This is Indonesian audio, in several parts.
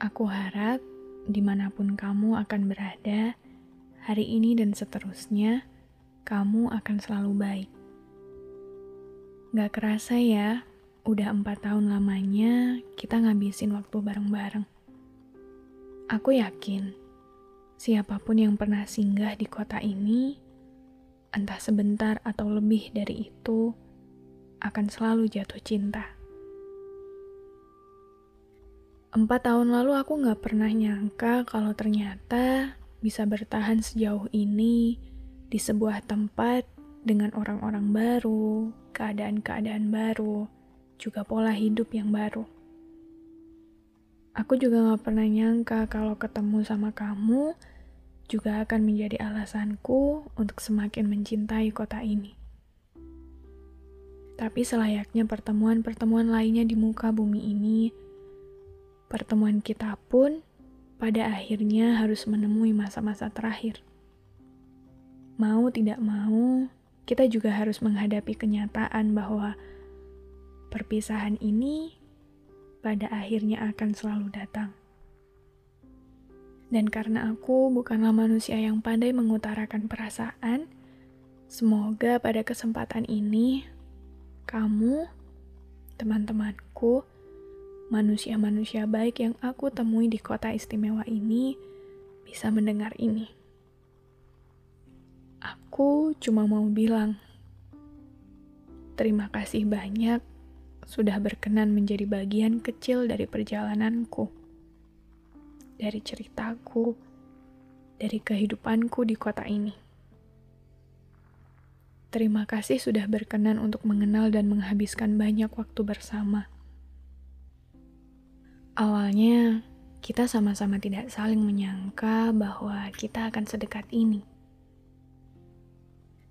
Aku harap di mana pun kamu akan berada, hari ini dan seterusnya, kamu akan selalu baik. Gak kerasa ya, udah empat tahun lamanya kita ngabisin waktu bareng-bareng. Aku yakin, siapa pun yang pernah singgah di kota ini, entah sebentar atau lebih dari itu, akan selalu jatuh cinta. Empat tahun lalu aku gak pernah nyangka kalau ternyata bisa bertahan sejauh ini di sebuah tempat dengan orang-orang baru, keadaan-keadaan baru, juga pola hidup yang baru. Aku juga gak pernah nyangka kalau ketemu sama kamu juga akan menjadi alasanku untuk semakin mencintai kota ini. Tapi selayaknya pertemuan-pertemuan lainnya di muka bumi ini, Pertemuan kita pun pada akhirnya harus menemui masa-masa terakhir. Mau tidak mau, kita juga harus menghadapi kenyataan bahwa perpisahan ini pada akhirnya akan selalu datang. Dan karena aku bukanlah manusia yang pandai mengutarakan perasaan, semoga pada kesempatan ini kamu, teman-temanku, manusia-manusia baik yang aku temui di kota istimewa ini bisa mendengar ini. Aku cuma mau bilang, terima kasih banyak sudah berkenan menjadi bagian kecil dari perjalananku, dari ceritaku, dari kehidupanku di kota ini. Terima kasih sudah berkenan untuk mengenal dan menghabiskan banyak waktu bersama. Awalnya, kita sama-sama tidak saling menyangka bahwa kita akan sedekat ini.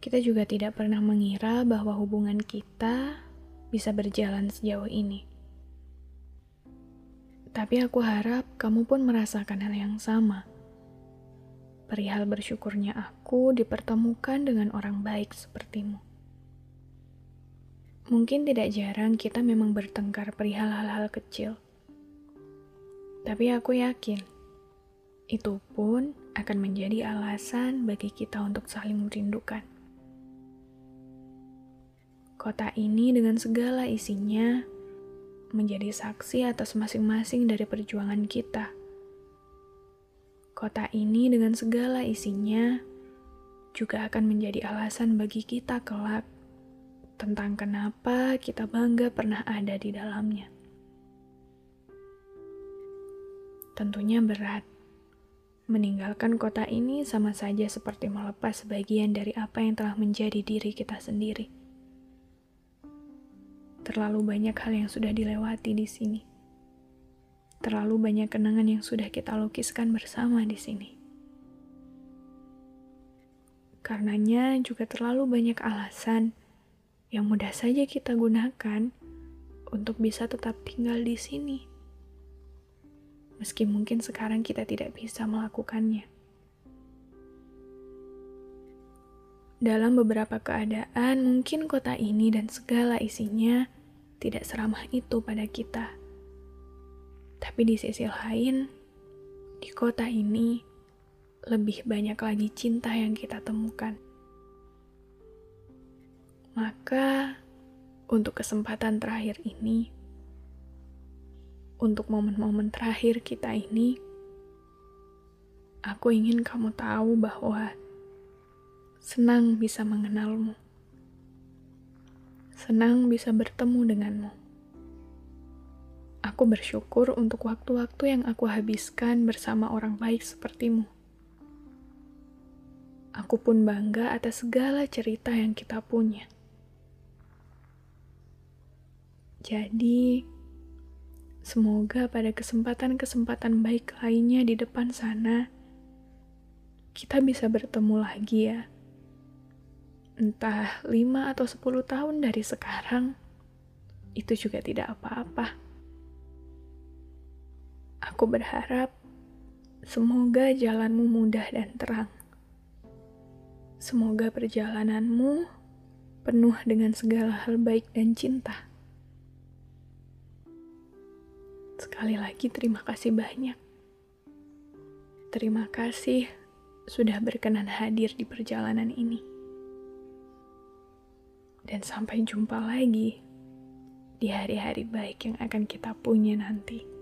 Kita juga tidak pernah mengira bahwa hubungan kita bisa berjalan sejauh ini. Tapi aku harap kamu pun merasakan hal yang sama. Perihal bersyukurnya aku dipertemukan dengan orang baik sepertimu. Mungkin tidak jarang kita memang bertengkar perihal hal-hal kecil tapi aku yakin, itu pun akan menjadi alasan bagi kita untuk saling merindukan. Kota ini dengan segala isinya menjadi saksi atas masing-masing dari perjuangan kita. Kota ini dengan segala isinya juga akan menjadi alasan bagi kita kelak tentang kenapa kita bangga pernah ada di dalamnya. Tentunya berat. Meninggalkan kota ini sama saja seperti melepas sebagian dari apa yang telah menjadi diri kita sendiri. Terlalu banyak hal yang sudah dilewati di sini. Terlalu banyak kenangan yang sudah kita lukiskan bersama di sini. Karenanya juga terlalu banyak alasan yang mudah saja kita gunakan untuk bisa tetap tinggal di sini meski mungkin sekarang kita tidak bisa melakukannya. Dalam beberapa keadaan, mungkin kota ini dan segala isinya tidak seramah itu pada kita. Tapi di sisi lain, di kota ini lebih banyak lagi cinta yang kita temukan. Maka, untuk kesempatan terakhir ini, untuk momen-momen terakhir kita ini, aku ingin kamu tahu bahwa senang bisa mengenalmu. Senang bisa bertemu denganmu. Aku bersyukur untuk waktu-waktu yang aku habiskan bersama orang baik sepertimu. Aku pun bangga atas segala cerita yang kita punya. Jadi, Semoga pada kesempatan-kesempatan baik lainnya di depan sana, kita bisa bertemu lagi ya. Entah 5 atau 10 tahun dari sekarang, itu juga tidak apa-apa. Aku berharap semoga jalanmu mudah dan terang. Semoga perjalananmu penuh dengan segala hal baik dan cinta. Sekali lagi terima kasih banyak. Terima kasih sudah berkenan hadir di perjalanan ini. Dan sampai jumpa lagi di hari-hari baik yang akan kita punya nanti.